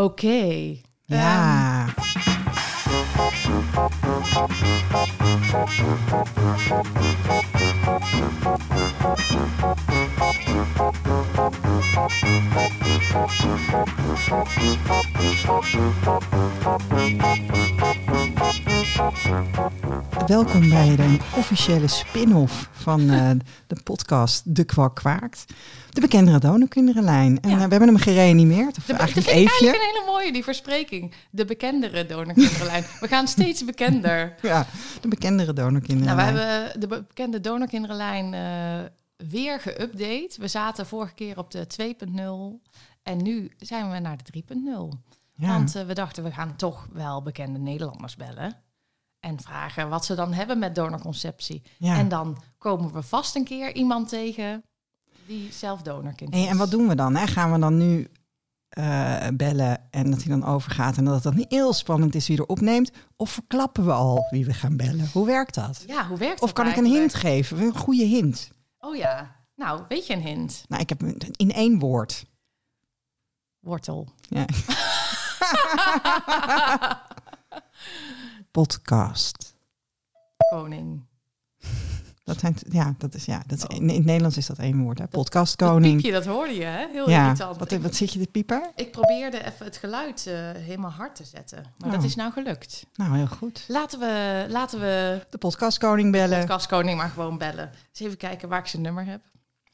Oké. Ja. Welkom bij de officiële spin-off van eh, de podcast De Kwak Kwaakt. De bekendere donorkinderenlijn. En Ja. eh, we hebben hem gereanimeerd. Of De, dat eigenlijk vind ik eigenlijk een hele mooie, die verspreking. De bekendere donorkinderlijn. We gaan steeds bekender. Ja, de bekendere Nou, donorkinderenlijn. we hebben de bekende donorkinderlijn eh, weer geüpdate. We zaten vorige keer op de 2.0 en nu zijn we naar de 3.0. ja. Want eh, we dachten, we gaan toch wel bekende Nederlanders bellen. En vragen wat ze dan hebben met donorconceptie. ja. En dan komen we vast een keer iemand tegen die zelf donorkind is. Hey, en wat doen we dan? Hè? Gaan we dan nu eh, bellen en dat hij dan overgaat en dat het dan niet heel spannend is wie er opneemt? Of verklappen we al wie we gaan bellen? Hoe werkt dat? Ja, hoe werkt Of dat kan ik een hint geven? Een goede hint. Oh ja, nou, weet je een hint? Nou, ik heb in één woord. Wortel. Ja. Podcast. Koning. Dat zijn, ja, dat is, ja, dat is, in, in het Nederlands is dat één woord. Hè? Dat Podcastkoning. piepje, dat hoorde je, hè? Heel Ja, irritant. wat, wat zit je te piepen? ik probeerde even het geluid eh, helemaal hard te zetten. Maar dat Oh. is nou gelukt. Nou, heel goed. Laten we, laten we De podcastkoning bellen. podcastkoning maar gewoon bellen. Eens even kijken waar ik zijn nummer heb.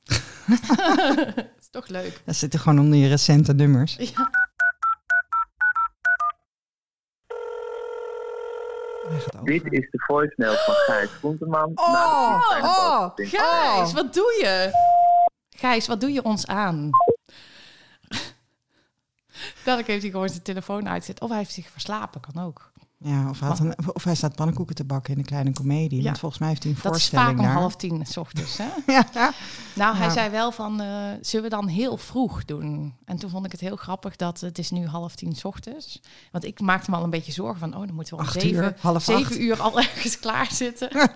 is toch leuk. Dat zitten gewoon onder je recente nummers. Ja. Hij gaat over. Dit is de voicemail van Gijs Groenteman. Oh, na de oh, Podcast. Gijs, Oh. wat doe je? Gijs, wat doe je ons aan? Dadelijk heeft hij gewoon zijn telefoon uitzet. Of hij heeft zich verslapen, kan ook. Ja, of had een, of hij staat pannenkoeken te bakken in de kleine komedie. Ja. Want volgens mij heeft hij een Dat is voorstelling vaak om half tien s ochtends, hè? Ja, ja. Nou, hij zei wel van, eh, zullen we dan heel vroeg doen? En toen vond ik het heel grappig dat het is nu half tien s ochtends. Want ik maakte me al een beetje zorgen van, oh, dan moeten we om Acht zeven, uur, half zeven acht. uur al ergens klaar zitten.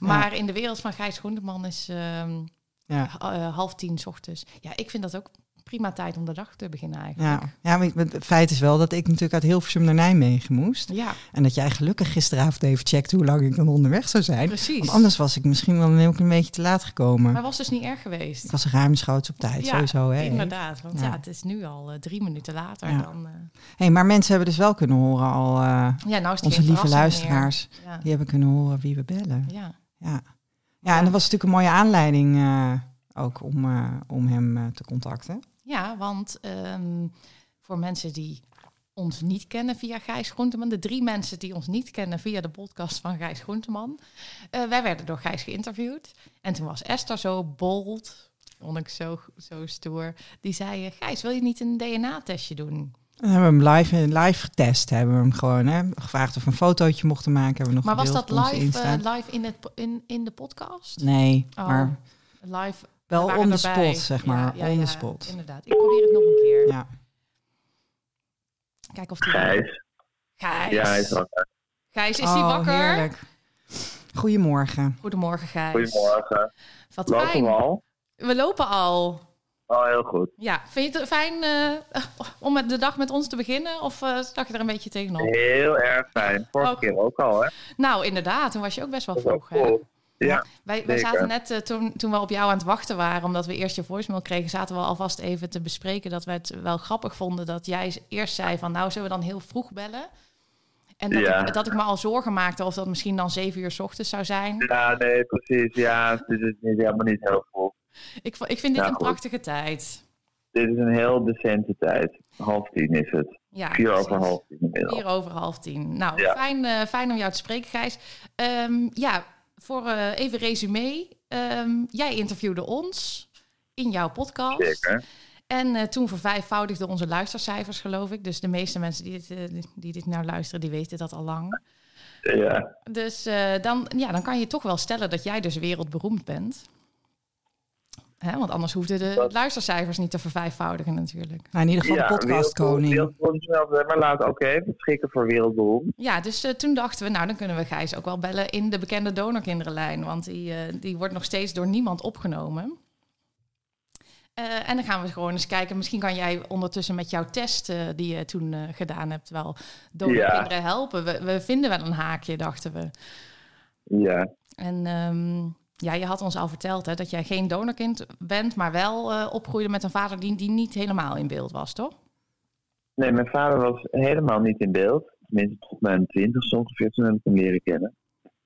maar in de wereld van Gijs Groenteman is ehm, Ja. eh, half tien s ochtends. Ja, ik vind dat ook prima tijd om de dag te beginnen eigenlijk. Ja, ja maar het feit is wel dat ik natuurlijk uit Hilversum naar Nijmegen moest. Ja, En dat jij gelukkig gisteravond even checkt hoe lang ik dan onderweg zou zijn. precies. Want anders was ik misschien wel een heel klein beetje te laat gekomen. Maar was dus niet erg geweest. Ik was ruimschoots op tijd, Ja, sowieso. Hè? Inderdaad, want ja. Ja. het is nu al eh, drie minuten later Ja. dan... eh, Hey, maar mensen hebben dus wel kunnen horen al, eh, ja, nou is het onze lieve luisteraars, die hebben kunnen horen wie we bellen. ja. Ja, ja en dat was natuurlijk een mooie aanleiding ook om, om hem te contacten. Ja, want ehm, voor mensen die ons niet kennen via Gijs Groenteman, de drie mensen die ons niet kennen via de podcast van Gijs Groenteman, eh, wij werden door Gijs geïnterviewd. En toen was Esther zo bold, vond ik zo, zo stoer, die zei, eh, Gijs, wil je niet een DNA-testje doen? En hebben we hem live, live getest, hebben we hem gewoon hè, gevraagd of we een fotootje mochten maken. Hebben we nog Maar was dat live, eh, live in, het, in, in de podcast? Nee, Oh, maar live. Wel we on the erbij. spot, zeg maar. ja, on ja, the spot. Inderdaad. Ik probeer het nog een keer. Ja. Kijk of die... Gijs. Gijs. Ja, hij is wakker. Gijs, is hij Oh, wakker? heerlijk. Goedemorgen. Goedemorgen, Gijs. Goedemorgen. Wat Lopen fijn. we al? We lopen al. Oh, heel goed. Ja, vind je het fijn eh, om met de dag met ons te beginnen? Of eh stak je er een beetje tegenop? Heel erg fijn. Vorige Ook. keer ook al, hè? Nou, inderdaad. Toen was je ook best wel vroeg. Hè? Ja, Wij, wij zaten net, eh, toen, toen we op jou aan het wachten waren, omdat we eerst je voicemail kregen, zaten we alvast even te bespreken dat we het wel grappig vonden dat jij eerst zei van, nou, zullen we dan heel vroeg bellen? En dat, Ja. ik, dat ik me al zorgen maakte of dat misschien dan zeven uur 's ochtends zou zijn. ja nee, precies. Ja, dit is niet, helemaal niet heel vroeg. Ik, ik vind dit Ja, een goed. prachtige tijd. Dit is een heel decente tijd. Half tien is het. Ja, Vier over precies. half tien inmiddels. Vier over half tien. Nou, Ja. fijn, eh, fijn om jou te spreken, Gijs. Ehm, ja, voor eh, even resume. Ehm, jij interviewde ons in jouw podcast. Zeker. En eh, toen vervijfvoudigden onze luistercijfers, geloof ik. Dus de meeste mensen die dit, eh, die dit nou luisteren, die weten dat al lang. Ja, Dus dan, ja, dan kan je toch wel stellen dat jij dus wereldberoemd bent. Hè, want anders hoefden de Dat- luistercijfers niet te vervijfvoudigen natuurlijk. Nou, in ieder geval ja de podcastkoning. Wereldberoemd, maar laten we ook even schikken voor wereldberoemd. Ja, dus eh, toen dachten we, nou dan kunnen we Gijs ook wel bellen in de bekende donorkinderenlijn. Want die, eh, die wordt nog steeds door niemand opgenomen. Eh, en dan gaan we gewoon eens kijken. Misschien kan jij ondertussen met jouw test die je toen eh, gedaan hebt wel donorkinderen helpen. We, we vinden wel een haakje, dachten we. Ja, En ehm, ja, je had ons al verteld hè, dat jij geen donorkind bent, maar wel eh, opgroeide met een vader die, die niet helemaal in beeld was, toch? nee, mijn vader was helemaal niet in beeld. Tenminste, tot mijn twintigste ongeveer toen heb ik hem leren kennen.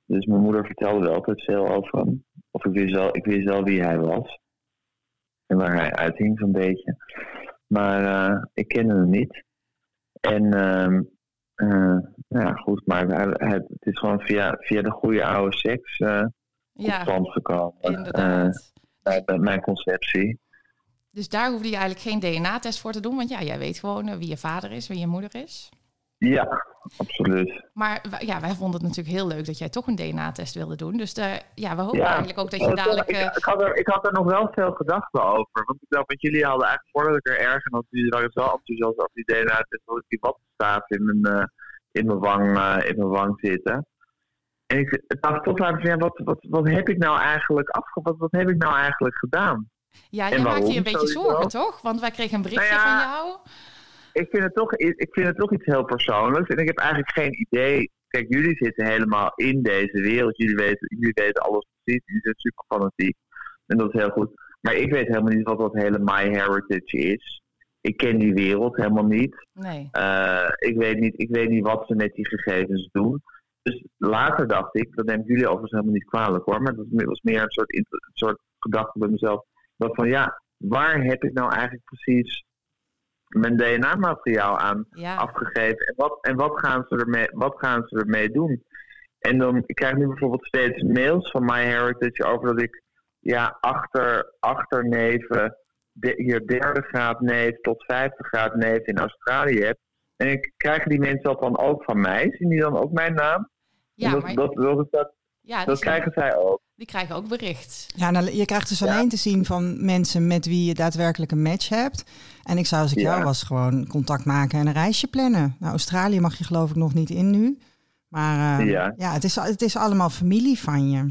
Dus mijn moeder vertelde wel altijd veel over hem. Of ik wist wel, ik wist wel wie hij was. En waar hij uithing zo'n beetje. Maar eh, ik kende hem niet. En eh, ja, goed, maar het is gewoon via, via de goede oude seks eh Ja, stand gekomen. Eh, inderdaad. bij- bij mijn conceptie. Dus daar hoefde je eigenlijk geen DNA-test voor te doen, want ja, jij weet gewoon eh, wie je vader is, wie je moeder is. Ja, absoluut. Maar ja, wij vonden het natuurlijk heel leuk dat jij toch een DNA-test wilde doen. Dus daar, ja, we hopen Ja. eigenlijk ook dat je dadelijk... ik, eh, ik, had er, ik had er nog wel veel gedachten over. Want ik dacht, want jullie hadden eigenlijk voordat ik er erg en had jullie waren zo enthousiast over die DNA-test, dat ik die wattenstaaf in mijn, eh, in mijn, wang, eh, in mijn wang zitten. En ik dacht toch laten van, ja, wat, wat, wat heb ik nou eigenlijk afge... Wat, wat heb ik nou eigenlijk gedaan? ja, en jij maakte je een beetje zorgen, toch? Want wij kregen een berichtje Nou ja, van jou. ik vind, het toch, ik vind het toch iets heel persoonlijks. En ik heb eigenlijk geen idee. Kijk, jullie zitten helemaal in deze wereld. Jullie weten, jullie weten alles precies. Jullie zijn super fanatiek. En dat is heel goed. Maar ik weet helemaal niet wat dat hele MyHeritage is. Ik ken die wereld helemaal niet. Nee. Eh, ik, weet niet ik weet niet wat ze met die gegevens doen. Dus later dacht ik, dat neem ik jullie overigens helemaal niet kwalijk hoor. Maar dat was meer een soort, een soort gedachte bij mezelf. Dat van ja, waar heb ik nou eigenlijk precies mijn DNA-materiaal aan Ja, afgegeven. En wat, en wat, gaan ze ermee, wat gaan ze ermee doen? En dan, ik krijg nu bijvoorbeeld steeds mails van MyHeritage over dat ik ja, achter, achterneven, de, hier derde graad neef tot vijfde graad neef in Australië heb. En ik krijgen die mensen dat dan ook van mij? Zien die dan ook mijn naam? Ja dat, maar dat, dat, dat, ja, dat krijgen zij ook. die krijgen ook bericht. Ja, nou, je krijgt dus Ja. alleen te zien van mensen met wie je daadwerkelijk een match hebt. En ik zou als ik Ja. jou was gewoon contact maken en een reisje plannen. Nou, Australië mag je geloof ik nog niet in nu. Maar eh, Ja. ja, het, is, het is allemaal familie van je.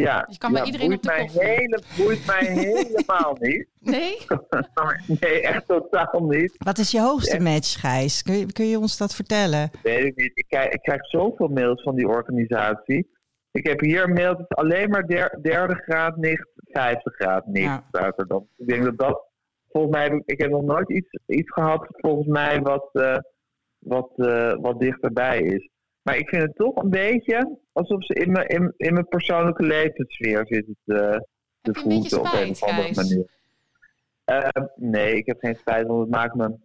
Ja, je kan bij ja, iedereen op boeit de mij, kop vallen. hele, boeit mij helemaal niet. Nee? nee, echt totaal niet. Wat is je hoogste Ja. match, Gijs? Kun je, kun je ons dat vertellen? Weet ik niet. Ik krijg, ik krijg zoveel mails van die organisatie. Ik heb hier een mail, het is alleen maar der- derde graad nicht, vijfde graad nicht Ja. staat er dan. Ik denk dat dat, volgens mij, heb ik, ik heb nog nooit iets, iets gehad, volgens mij, wat, eh, wat, eh, wat dichterbij is. Maar ik vind het toch een beetje alsof ze in mijn, in, in mijn persoonlijke levenssfeer zitten te, te Heb je een beetje voeten op een spijt, of andere Gijs? manier. Eh, nee, ik heb geen spijt, want het maakt me,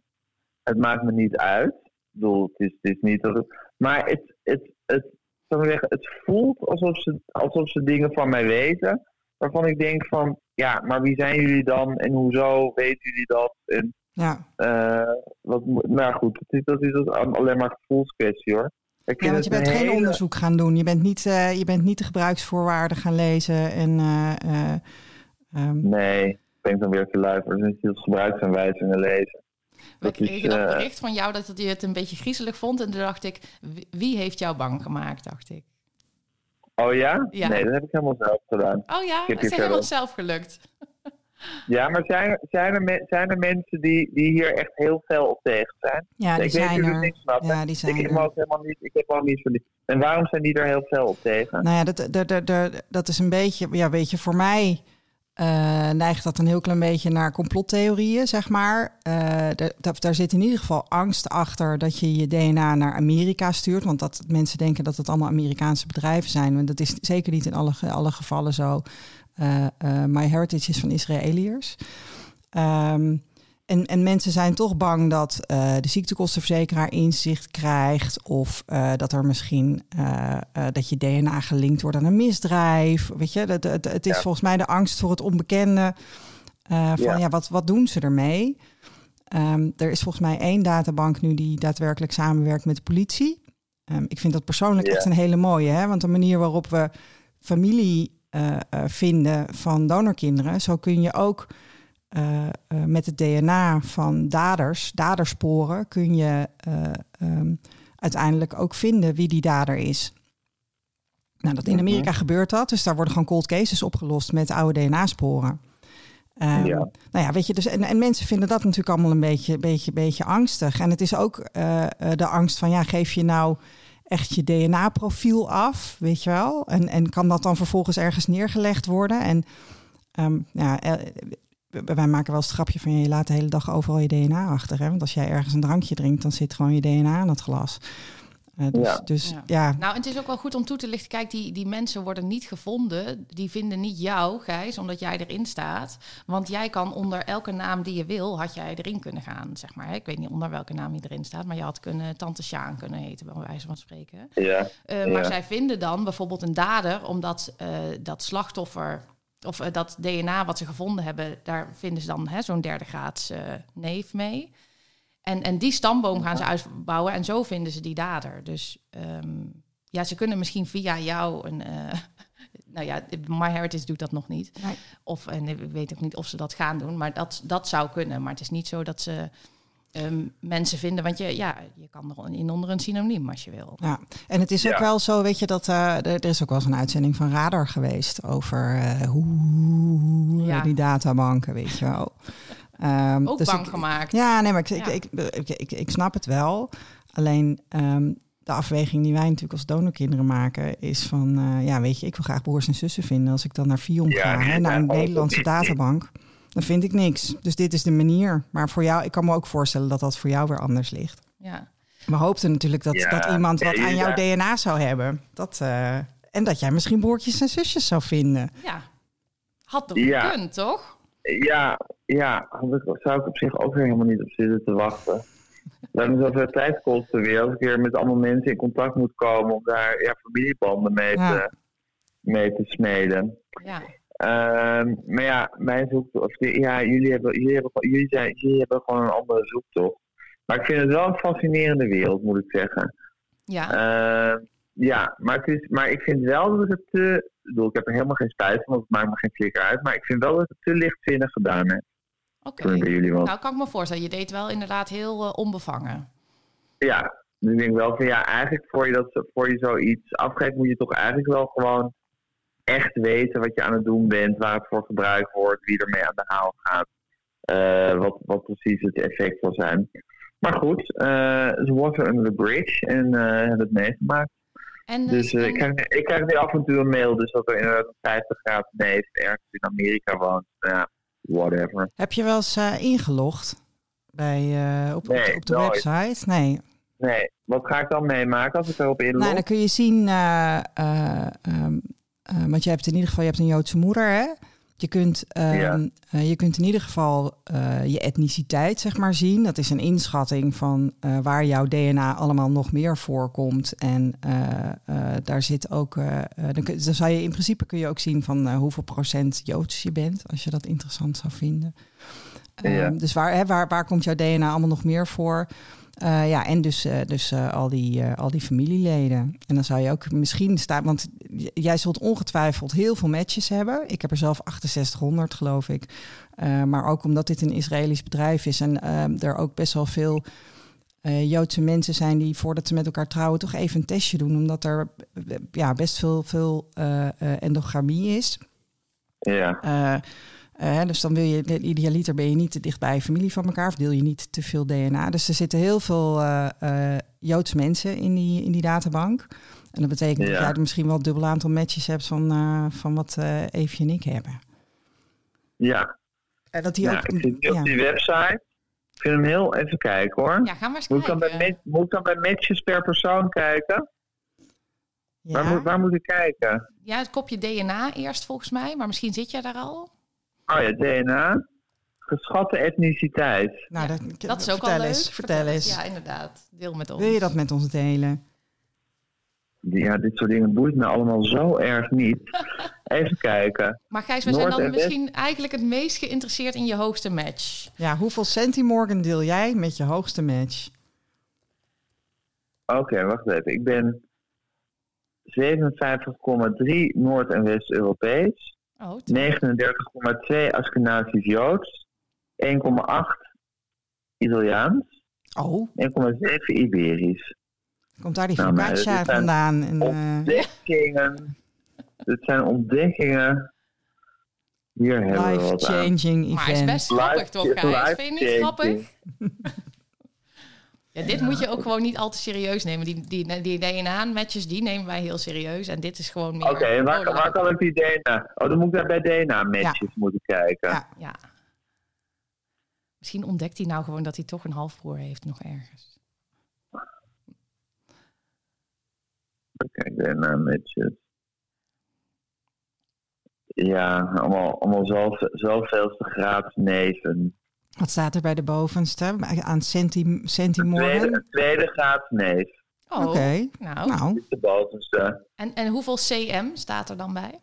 het maakt me niet uit. Ik bedoel, het is, het is niet dat het. Maar het, het, het, zou ik zeggen, het voelt alsof ze, alsof ze dingen van mij weten. Waarvan ik denk van, ja, maar wie zijn jullie dan? En hoezo weten jullie dat? En Ja, eh, wat, nou goed, het is, dat is alleen maar gevoelskwestie hoor. Ik ja want je het bent een geen hele- onderzoek gaan doen. Je bent niet, eh, je bent niet de gebruiksvoorwaarden gaan lezen. En, eh, eh, ehm, Nee, ik ben dan weer te lui voor. Dus niet gebruiksaanwijzingen lezen. We Dat kregen dat eh, bericht van jou dat je het een beetje griezelig vond. En toen dacht ik, wie- heeft jou bang gemaakt, dacht ik. Oh ja? Ja. Nee, dat heb ik helemaal zelf gedaan. Oh ja, het is helemaal zelf gelukt. Ja, maar zijn, zijn, er, me- zijn er mensen die, die hier echt heel fel op tegen zijn? ja, die ik weet zijn er dus er. niks van. Ja, die Ik zijn heb er. hem ook helemaal niet. Ik heb ook niet van die. En waarom zijn die er heel fel op tegen? Nou ja, dat, dat, dat, dat, dat is een beetje, ja, weet je, voor mij eh, neigt dat een heel klein beetje naar complottheorieën, zeg maar. Eh, daar, zit in ieder geval angst achter dat je je DNA naar Amerika stuurt. Want dat mensen denken dat het allemaal Amerikaanse bedrijven zijn. Maar dat is zeker niet in alle, alle gevallen zo. Eh eh MyHeritage is van Israëliërs. Ehm, en, en mensen zijn toch bang dat eh, de ziektekostenverzekeraar inzicht krijgt. Of eh, dat er misschien eh, dat je DNA gelinkt wordt aan een misdrijf. Weet je, dat, het, het is Ja. volgens mij de angst voor het onbekende. van ja, Ja. wat, wat doen ze ermee? Ehm, er is volgens mij één databank nu die daadwerkelijk samenwerkt met de politie. Ehm, ik vind dat persoonlijk Ja. echt een hele mooie. Hè? Want de manier waarop we familie vinden van donorkinderen, zo kun je ook eh, eh, met het DNA van daders, dadersporen, kun je eh, ehm, uiteindelijk ook vinden wie die dader is. Nou, dat in Mhm. Amerika gebeurt dat, dus daar worden gewoon cold cases opgelost met oude DNA-sporen. Ehm, Ja. Nou ja, weet je, dus en, en mensen vinden dat natuurlijk allemaal een beetje, beetje, beetje angstig. En het is ook de angst van, ja, geef je nou echt je DNA-profiel af, weet je wel? En, en kan dat dan vervolgens ergens neergelegd worden? En ehm, ja, wij maken wel eens het grapje van, je laat de hele dag overal je DNA achter. Hè? Want als jij ergens een drankje drinkt, dan zit gewoon je DNA aan het glas. Eh, dus Ja. dus Ja. ja. Nou, het is ook wel goed om toe te lichten. Kijk, die, die mensen worden niet gevonden. Die vinden niet jou, Gijs, omdat jij erin staat. Want jij kan onder elke naam die je wil, had jij erin kunnen gaan, zeg maar. Ik weet niet onder welke naam je erin staat, maar je had kunnen Tante Sjaan kunnen heten, bij wijze van spreken. Ja, Eh, Maar Ja. zij vinden dan bijvoorbeeld een dader, omdat eh, dat slachtoffer, of eh, dat DNA wat ze gevonden hebben, daar vinden ze dan hè, zo'n derde graads eh, neef mee. En, en die stamboom gaan ze uitbouwen en zo vinden ze die dader. Dus ehm, ja, ze kunnen misschien via jou een. eh, nou ja, MyHeritage doet dat nog niet. Nee. Of, en ik weet ook niet of ze dat gaan doen, maar dat, dat zou kunnen. Maar het is niet zo dat ze ehm, mensen vinden, want je, ja, je kan er in onder een synoniem als je wil. Ja, en het is ook Ja. wel zo, weet je, dat eh, er, er is ook wel eens een uitzending van Radar geweest over eh, hoe Ja. die databanken, weet je wel. Ehm, Ook dus bang ik- gemaakt. Ja, nee, maar ik, Ja. Ik, ik, ik, ik, ik snap het wel. Alleen ehm, de afweging die wij natuurlijk als donorkinderen maken is van, eh, ja, weet je, ik wil graag broers en zussen vinden. Als ik dan naar Vion Ja, ga, nee, naar een daar- Nederlandse databank, dan vind ik niks. Dus dit is de manier. Maar voor jou, ik kan me ook voorstellen dat dat voor jou weer anders ligt. Ja. We hoopten natuurlijk dat, Ja, dat iemand wat aan jouw ja. DNA zou hebben. Dat, eh, en dat jij misschien broertjes en zusjes zou vinden. Ja. Had toch Ja. gekund, toch? ja, ja zou ik op zich ook weer helemaal niet op zitten te wachten. Dat me zoveel tijd kosten weer. Als ik weer met allemaal mensen in contact moet komen om daar ja, familiebanden mee, Ja. te, mee te smeden. Ja. Ehm, maar ja, mijn zoektocht. Of ja, jullie hebben, jullie, hebben, gewoon- jullie, zijn, jullie hebben gewoon een andere zoektocht. Maar ik vind het wel een fascinerende wereld, moet ik zeggen. Ja. Ehm, ja, maar, het is, maar ik vind wel dat het te. Ik bedoel, ik heb er helemaal geen spijt van, want het maakt me geen flikker uit. Maar ik vind wel dat het te lichtzinnig gedaan is. Oké. Nou, kan ik me voorstellen. Je deed wel inderdaad heel eh, onbevangen. Ja, dus ik denk wel van ja, eigenlijk voor je, dat, voor je zoiets afgeeft, moet je toch eigenlijk wel gewoon echt weten wat je aan het doen bent, waar het voor gebruikt wordt, wie ermee aan de haal gaat, eh, wat, wat precies het effect zal zijn. Maar goed, eh ze water under the bridge en eh hebben het meegemaakt. En, Dus en- ik, krijg, ik krijg nu af en toe een mail, dus dat er inderdaad een 50 graden neef ergens in Amerika woont. Ja, whatever. Heb je wel eens eh, ingelogd bij, eh, op, op, Nee, op de nooit. website? Nee. Nee, wat ga ik dan meemaken als ik erop inlog? Nou, dan kun je zien, eh, eh, ehm, eh, want je hebt in ieder geval je hebt een Joodse moeder, hè? Je kunt, ehm, Ja. eh, je kunt in ieder geval eh, je etniciteit zeg maar zien. Dat is een inschatting van waar jouw DNA allemaal nog meer voorkomt. En daar zit ook, dan, kun, dan zou je in principe kun je ook zien van hoeveel procent Joods je bent, als je dat interessant zou vinden. Ehm. Dus waar, hè, waar, waar komt jouw DNA allemaal nog meer voor? Eh, ja, en dus, eh, dus eh, al, die, al die familieleden. En dan zou je ook misschien staan, want jij zult ongetwijfeld heel veel matches hebben. Ik heb er zelf 6800, geloof ik. Maar ook omdat dit een Israëlisch bedrijf is en ehm, er ook best wel veel Joodse mensen zijn die voordat ze met elkaar trouwen toch even een testje doen, omdat er ja, best veel, veel endogamie is. Ja, Eh, dus dan wil je, idealiter ben je niet te dicht bij familie van elkaar, of deel je niet te veel DNA. Dus er zitten heel veel eh eh, Joodse mensen in die, in die databank. En dat betekent dat Ja. jij er misschien wel een dubbel aantal matches hebt van, eh, van wat eh Eefje en ik hebben. ja. En dat die ook. ik zit nu ja. op die website. Ik vind hem heel even kijken hoor. ja, ga maar eens moet, ik bij, kijken. ma- moet ik dan bij matches per persoon kijken? Waar, Ja. moet, waar moet ik kijken? Ja, het kopje DNA eerst volgens mij, maar misschien zit jij daar al. Oh ja, DNA. Geschatte etniciteit. Nou, Ja, dat, Dat is ook vertel al leuk. eens, Vertel eens. Ja, inderdaad. Deel met ons. Wil je dat met ons delen? Ja, dit soort dingen boeit me allemaal zo erg niet. Even kijken. Maar Gijs, we zijn dan West. misschien eigenlijk het meest geïnteresseerd in je hoogste match. Ja, hoeveel centimorgan deel jij met je hoogste match? Oké, wacht even. Ik ben 57,3 Noord- en West-Europees. Oh, 39,2 Askenazisch Joods. 1,8 Italiaans. Oh, 1,7 Iberisch. komt daar die Nou, focaccia vandaan? En, eh, Ontdekkingen. Dit zijn ontdekkingen. Hier hebben we wat aan. Life-changing Maar hij is event. best grappig toch, Gijs? Vind je niet grappig? Ja, dit moet je ook gewoon niet al te serieus nemen. Die, die, die DNA-matches, die nemen wij heel serieus. En dit is gewoon meer... Oké, en waar, waar kan ik die DNA... Oh, dan moet ik daar bij DNA-matches moeten kijken. Ja. Ja. Misschien ontdekt hij nou gewoon dat hij toch een halfbroer heeft nog ergens. Kijk, DNA-matches. Ja, allemaal, allemaal zoveel, zoveelste graad neven. Wat staat er bij de bovenste? Aan Centi, Centimorgan? Tweede, tweede graad neef. Oh, Oké. nou. Nou, is de bovenste. En, en hoeveel cm staat er dan bij?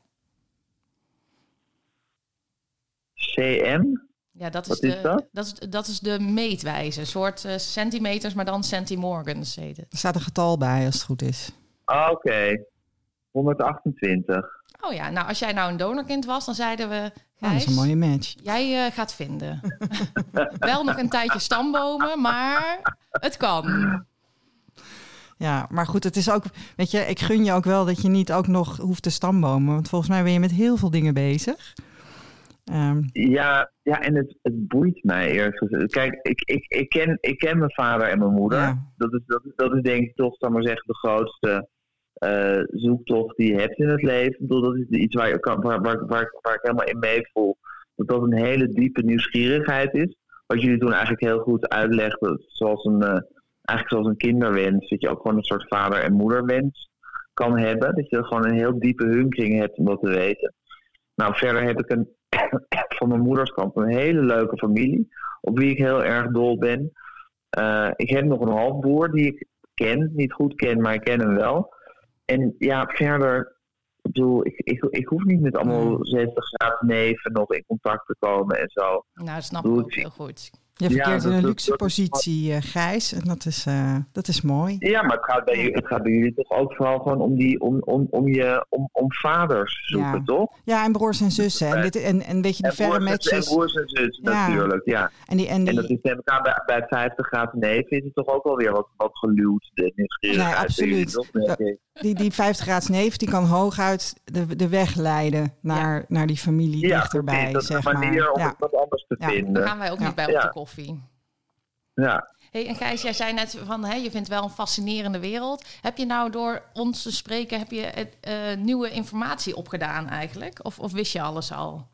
CM? Ja, dat is, Wat de, is dat? Dat is, dat is de meetwijze. Een soort eh, centimeters, maar dan centimorgans heet het. er staat een getal bij als het goed is. Ah, Oké. 128. Oh ja, nou als jij nou een donorkind was, dan zeiden we... Nou, dat is een mooie match. jij eh, gaat vinden. Wel nog een tijdje stambomen, maar het kan. Ja, maar goed, het is ook, weet je, ik gun je ook wel dat je niet ook nog hoeft te stambomen. Want volgens mij ben je met heel veel dingen bezig. Ehm, Ja, ja en het, het boeit mij gezegd. Kijk, ik, ik, ik, ken, ik ken mijn vader en mijn moeder. Ja. Dat, is, dat, is- dat is denk ik toch, zal maar zeggen, de grootste eh, zoektocht die je hebt in het leven. Ik bedoel, dat is iets waar, kan, waar, waar, waar, ik helemaal in meevoel. Dat dat een hele diepe nieuwsgierigheid is. Wat jullie toen eigenlijk heel goed uitlegden. Zoals een, eh, eigenlijk zoals een kinderwens. Dat je ook gewoon een soort vader- en moederwens kan hebben. Dat je gewoon een heel diepe hunkering hebt om dat te weten. Nou, verder heb ik een, van mijn moeders kant een hele leuke familie. Op wie ik heel erg dol ben. Eh, ik heb nog een halfbroer die ik ken. Niet goed ken, maar ik ken hem wel. En ja, verder... Ik bedoel, ik, ik, ik hoef niet met allemaal 70 graden neven nog in contact te komen en zo. Nou, snap ik ook ik. heel goed. Je Ja, verkeert in dat- een luxe dat- positie, eh, Gijs. En dat is, eh, dat is mooi. Ja, maar het gaat bij, jullie- het gaat bij jullie toch ook vooral gewoon om, die, om, om, om, je, om, om vaders zoeken, Ja. toch? Ja, en broers en zussen. En, dit, en, en weet je, die En verre broers, en, en matches. broers en zus Ja. natuurlijk, ja. En die, en En dat die, is neem ik aan, bij, bij 50 graden neef is het toch ook wel weer wat, wat geluwd, de nieuwsgierigheid. Nee, bij jullie, absoluut. die, die 50 graads neef, die kan hooguit de, de weg leiden naar, naar die familie Ja, dichterbij, precies, dat is zeg een manier maar. om Ja. het wat anders te Ja. Daar vinden. gaan wij ook Ja. niet bij op Ja. de koffie. Ja. Hey, en Gijs, jij zei net van, hè, je vindt wel een fascinerende wereld. Heb je nou door ons te spreken, heb je eh, nieuwe informatie opgedaan eigenlijk? Of, of wist je alles al?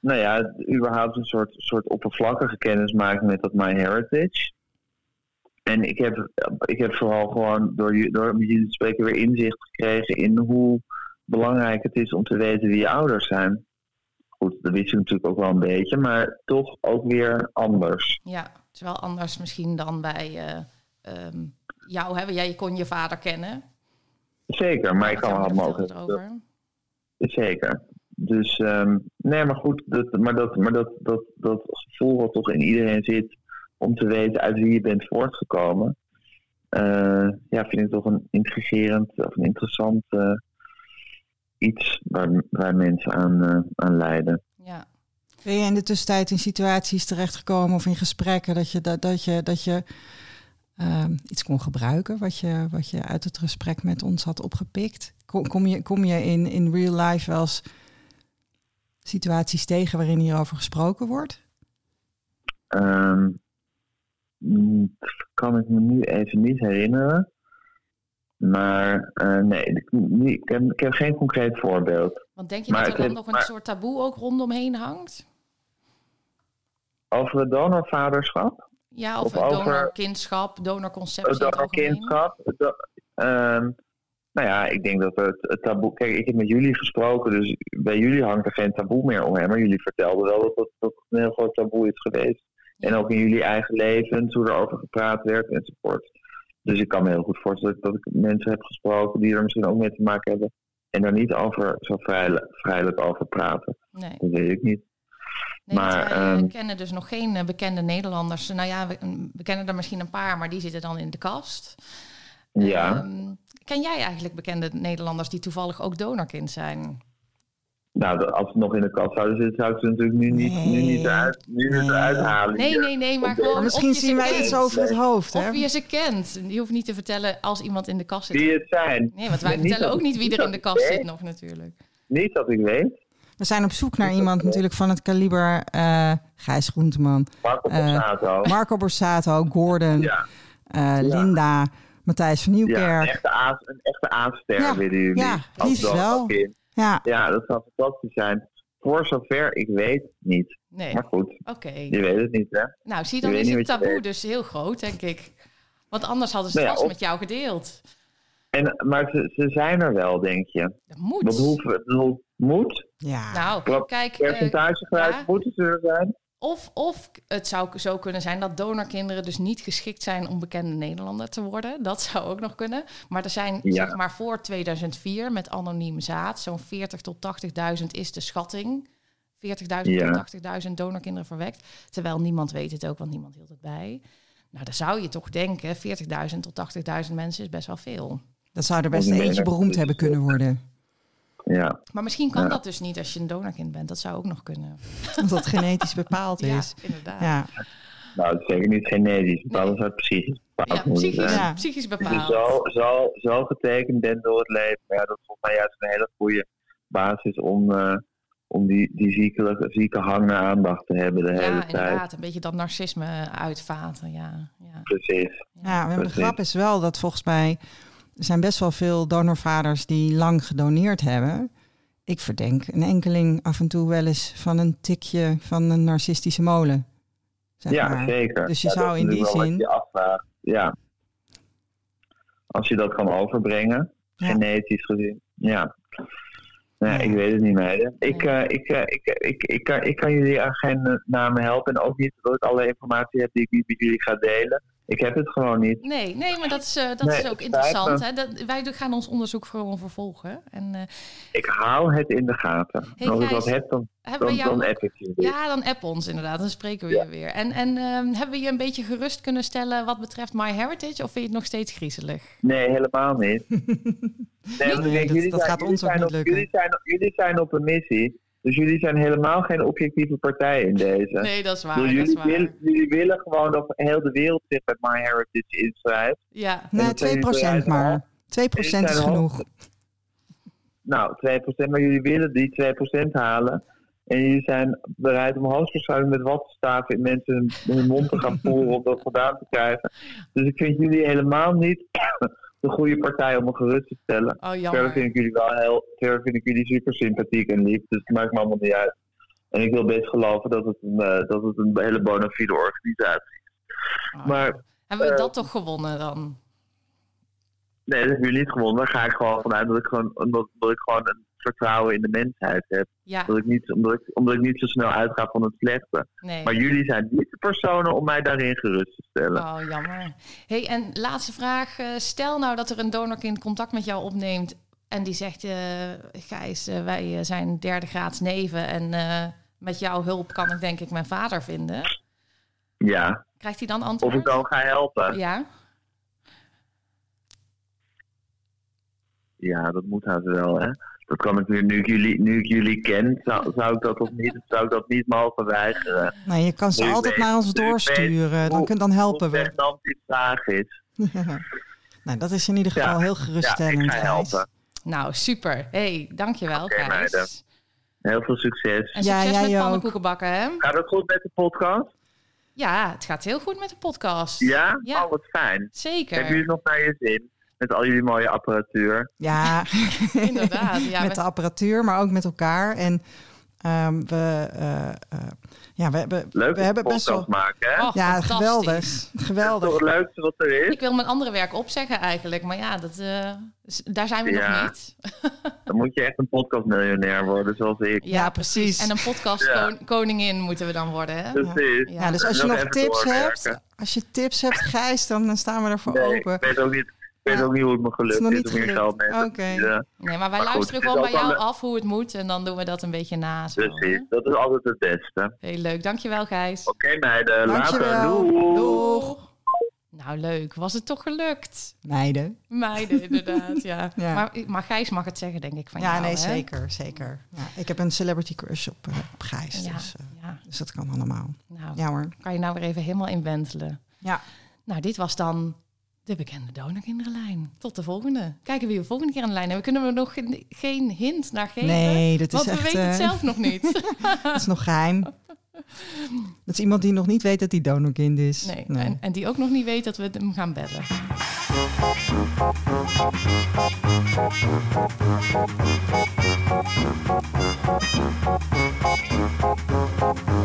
Nou ja, überhaupt een soort, soort oppervlakkige kennismaking met dat MyHeritage. En ik heb, ik heb vooral gewoon door, door met jullie te spreken weer inzicht gekregen in hoe belangrijk het is om te weten wie je ouders zijn. Goed, dat wist je natuurlijk ook wel een beetje, maar toch ook weer anders. Ja, het is wel anders misschien dan bij eh, ehm, jou. Hè? Jij kon je vader kennen. Zeker, maar ik kan het mogelijk. over. Zeker. Dus, ehm, nee, maar goed, dat, maar, dat, maar dat, dat, dat gevoel wat toch in iedereen zit om te weten uit wie je bent voortgekomen, eh, ja, vind ik toch een intrigerend of een interessant eh, iets waar, waar mensen aan, eh, aan lijden. Ja. Ben je in de tussentijd in situaties terechtgekomen of in gesprekken dat je, dat, dat je, dat je ehm, iets kon gebruiken wat je, wat je uit het gesprek met ons had opgepikt? Kom, kom, je, kom je in, in real life wel eens situaties tegen waarin hierover gesproken wordt? Ehm, mm, kan ik me nu even niet herinneren. Maar eh, nee, ik, ik, heb, ik heb geen concreet voorbeeld. Want denk je Maar dat er dan nog een soort taboe ook rondomheen hangt? Over het donorvaderschap? Ja, of, Of over- donorkindschap, donorconceptie. Het het donorkindschap. het do- ehm, nou ja, ik denk dat het, het taboe... Kijk, ik heb met jullie gesproken, dus bij jullie hangt er geen taboe meer omheen. Maar jullie vertelden wel dat dat, het een heel groot taboe is geweest. Ja. En ook in jullie eigen levens, hoe er over gepraat werd enzovoort. Dus ik kan me heel goed voorstellen dat ik mensen heb gesproken die er misschien ook mee te maken hebben. En daar niet over zo vrij, vrijelijk over praten. Nee. Dat weet ik niet. Nee, Maar, wij eh, ehm, kennen dus nog geen eh, bekende Nederlanders. Nou ja, we, we kennen er misschien een paar, maar die zitten dan in de kast. Ja. Ehm, ken jij eigenlijk bekende Nederlanders die toevallig ook donorkind zijn? Nou, als ze nog in de kast zouden zitten, zou ik ze natuurlijk nu niet, nu niet, Nee. uit, nu niet Nee. eruit halen. Nee, nee, nee, maar gewoon misschien zien wij kent. iets over het hoofd, hè? Of je ze kent. Je hoeft niet te vertellen als iemand in de kast zit. Wie het zijn. Nee, want wij Nee, vertellen ook niet wie er in de kast zit nog natuurlijk. Niet dat ik weet. We zijn op zoek naar iemand natuurlijk van het kaliber eh Gijs Groenteman, Marco Eh, Borsato. Marco Borsato, Gordon, ja, eh, Linda, Matthijs van ja, een Nieuwkerk. echte, aas, een echte aanster Ja, willen jullie. ja, liefst wel. kind. Ja, Ja, dat zou fantastisch zijn. Voor zover ik weet niet. Nee, Maar goed, je weet het niet, hè? Nou, zie dan is het taboe dus heel groot, denk ik. Want anders hadden ze het Nou ja, vast met jou gedeeld. En, maar ze, ze zijn er wel, denk je. Dat moet. Dat hoeven, bedoel, moet. ja. Nou, kijk, eh, Percentagegewijs ja. moeten ze er zijn. Of, of het zou zo kunnen zijn dat donorkinderen dus niet geschikt zijn om bekende Nederlander te worden. Dat zou ook nog kunnen. Maar er zijn, Ja. zeg maar, voor 2004 met anonieme zaad, zo'n 40 tot 80.000 is de schatting. 40.000 Ja. tot 80.000 donorkinderen verwekt. Terwijl niemand weet het ook, want niemand hield het bij. Nou, dan zou je toch denken, 40.000 tot 80.000 mensen is best wel veel. Dat zou er best die eentje beroemd hebben kunnen worden. Ja, Maar misschien kan Ja. dat dus niet als je een donorkind bent. Dat zou ook nog kunnen. Als dat genetisch bepaald Ja, is. inderdaad. Ja, nou, dat is zeker niet genetisch. Want Nee. zou het psychisch bepaald Ja, psychisch. Ja. psychisch Als je bepaald. zo, zo, zo getekend bent door het leven. Maar ja, dat is volgens mij juist een hele goede basis om, eh, om die, die zieke, zieke hang naar aandacht te hebben de hele Ja, tijd. inderdaad. Een beetje dat narcisme uitvaten. Ja, ja. Precies. ja maar de grap is wel dat volgens mij... Er zijn best wel veel donorvaders die lang gedoneerd hebben. Ik verdenk een enkeling af en toe wel eens van een tikje van een narcistische molen. Zeg ja, maar. zeker. Dus je Ja, zou in die zin- afvraagt. Ja. Als je dat kan overbrengen, Ja. genetisch gezien. Ja. Nee, Ja. ik weet het niet, meiden. Ik, eh, ik, eh, ik, ik, ik, kan, ik kan jullie aan geen eh, namen helpen. En ook niet dat ik alle informatie heb die ik met jullie ga delen. Ik heb het gewoon niet. Nee, nee, maar dat is, eh, dat Nee, is ook interessant. Hè? Dat, wij gaan ons onderzoek gewoon vervolgen. En eh, Ik hou het in de gaten. Hey, Als ik wat heb, dan, hebben dan, we jou... dan app ik jullie. Ja, dan app ons inderdaad. Dan spreken we Ja. je weer. En, en ehm, hebben we je een beetje gerust kunnen stellen wat betreft MyHeritage? Of vind je het nog steeds griezelig? Nee, helemaal niet. Nee, dat- dat gaat ons ook niet op- lukken. Jullie zijn, jullie zijn op een missie. Dus jullie zijn helemaal geen objectieve partij in deze. Nee, dat is waar. Dus Dat is jullie, waar. willen, jullie willen gewoon dat heel de wereld zich met MyHeritage inschrijft. Ja, Nee, dat zijn 2% jullie maar. 2% is genoeg. Nou, 2%, maar jullie willen die 2% halen. En jullie zijn bereid om hoogstwaarschijnlijk met wattenstaven in mensen hun, hun mond te gaan voeren om dat gedaan te krijgen. Dus ik vind jullie helemaal niet de goede partij om me gerust te stellen. oh Verder vind ik jullie wel heel, verder vind ik jullie super sympathiek en lief, dus het maakt me allemaal niet uit. En ik wil best geloven dat het een, eh, dat het een hele bona fide organisatie is. Oh. Maar Hebben we eh, dat toch gewonnen dan? nee, dat hebben jullie niet gewonnen. Daar ga ik gewoon vanuit dat ik gewoon, omdat, dat ik gewoon een vertrouwen in de mensheid heb. Ja, Dat ik niet, omdat, ik, omdat ik niet zo snel uitga van het slechte. nee. Maar jullie zijn niet de personen om mij daarin gerust te stellen. Oh, jammer. hey, en laatste vraag. Eh, Stel nou dat er een donorkind contact met jou opneemt en die zegt, eh, Gijs, eh, wij zijn derde graads neven en met jouw hulp kan ik denk ik mijn vader vinden. Ja, Krijgt hij dan of antwoord? ik dan ga helpen. Ja, Ja, dat moet haast wel, hè. Dat kan ik nu, nu ik jullie, nu ik jullie ken, zou, zou, ik dat toch niet, zou ik dat niet mogen weigeren. Nee, je kan ze Nu altijd weet- naar ons doorsturen. Dan, hoe- kun, dan helpen Hoe we. pregnant die vraag is. nou, dat is in ieder geval Ja, heel Ja, geruststellend. ik ga Gijs. helpen. nou super. hey, dankjewel Gijs. meiden. Heel veel succes. En Ja, succes jij met pannenkoeken bakken, hè? Gaat het goed met de podcast? Ja, het gaat heel goed met de podcast. Ja? Ja. Oh, wat fijn. Zeker. Hebben jullie het nog naar je zin? Met al jullie mooie apparatuur. Ja, Inderdaad. Ja, met de apparatuur, maar ook met elkaar. En ehm, we, eh, eh, ja, we hebben, Leuk we hebben best wel. maken, hè? Oh, ja, geweldig. Dat is toch Geweldig. het leukste wat er is? Ik wil mijn andere werk opzeggen eigenlijk, maar ja, dat, eh, daar zijn we Ja. nog niet. Dan moet je echt een podcastmiljonair worden, zoals ik. Ja, precies. En een podcast Ja. moeten we dan worden, hè? Precies. Ja. Ja, dus als je Nog tips doorwerken. hebt, als je tips hebt, Gijs, dan staan we ervoor Nee, open. ik weet ook niet, ik weet Ja. ook niet hoe het me Het gelukt is nog niet gelukt. verdienen. Nee, maar wij Maar luisteren gewoon bij jou af hoe het moet en dan doen we dat een beetje na. Zo, Precies, hè? dat is altijd het beste. Heel leuk, dankjewel Gijs. Oké meiden, later. Dankjewel. Doei. Doeg. Nou leuk, was het toch gelukt? Meiden. Meiden, inderdaad, ja. Ja. Maar, maar Gijs mag het zeggen, denk ik, van Ja, jou, nee, hè? zeker. zeker. Ja, ik heb een celebrity crush op, eh, op Gijs. Ja, Dus, eh, ja. dus dat kan allemaal. Nou, Ja hoor. kan je nou weer even helemaal inwentelen. Ja. Nou, dit was dan de bekende donorkinderenlijn. Tot de volgende. Kijken wie we volgende keer aan de lijn hebben. Kunnen we nog geen, hint naar geven? Nee, dat is Want we echt... weten het eh, zelf nog niet. dat is nog geheim. Dat is iemand die nog niet weet dat hij donorkind is. Nee. En, en die ook nog niet weet dat we hem gaan bellen.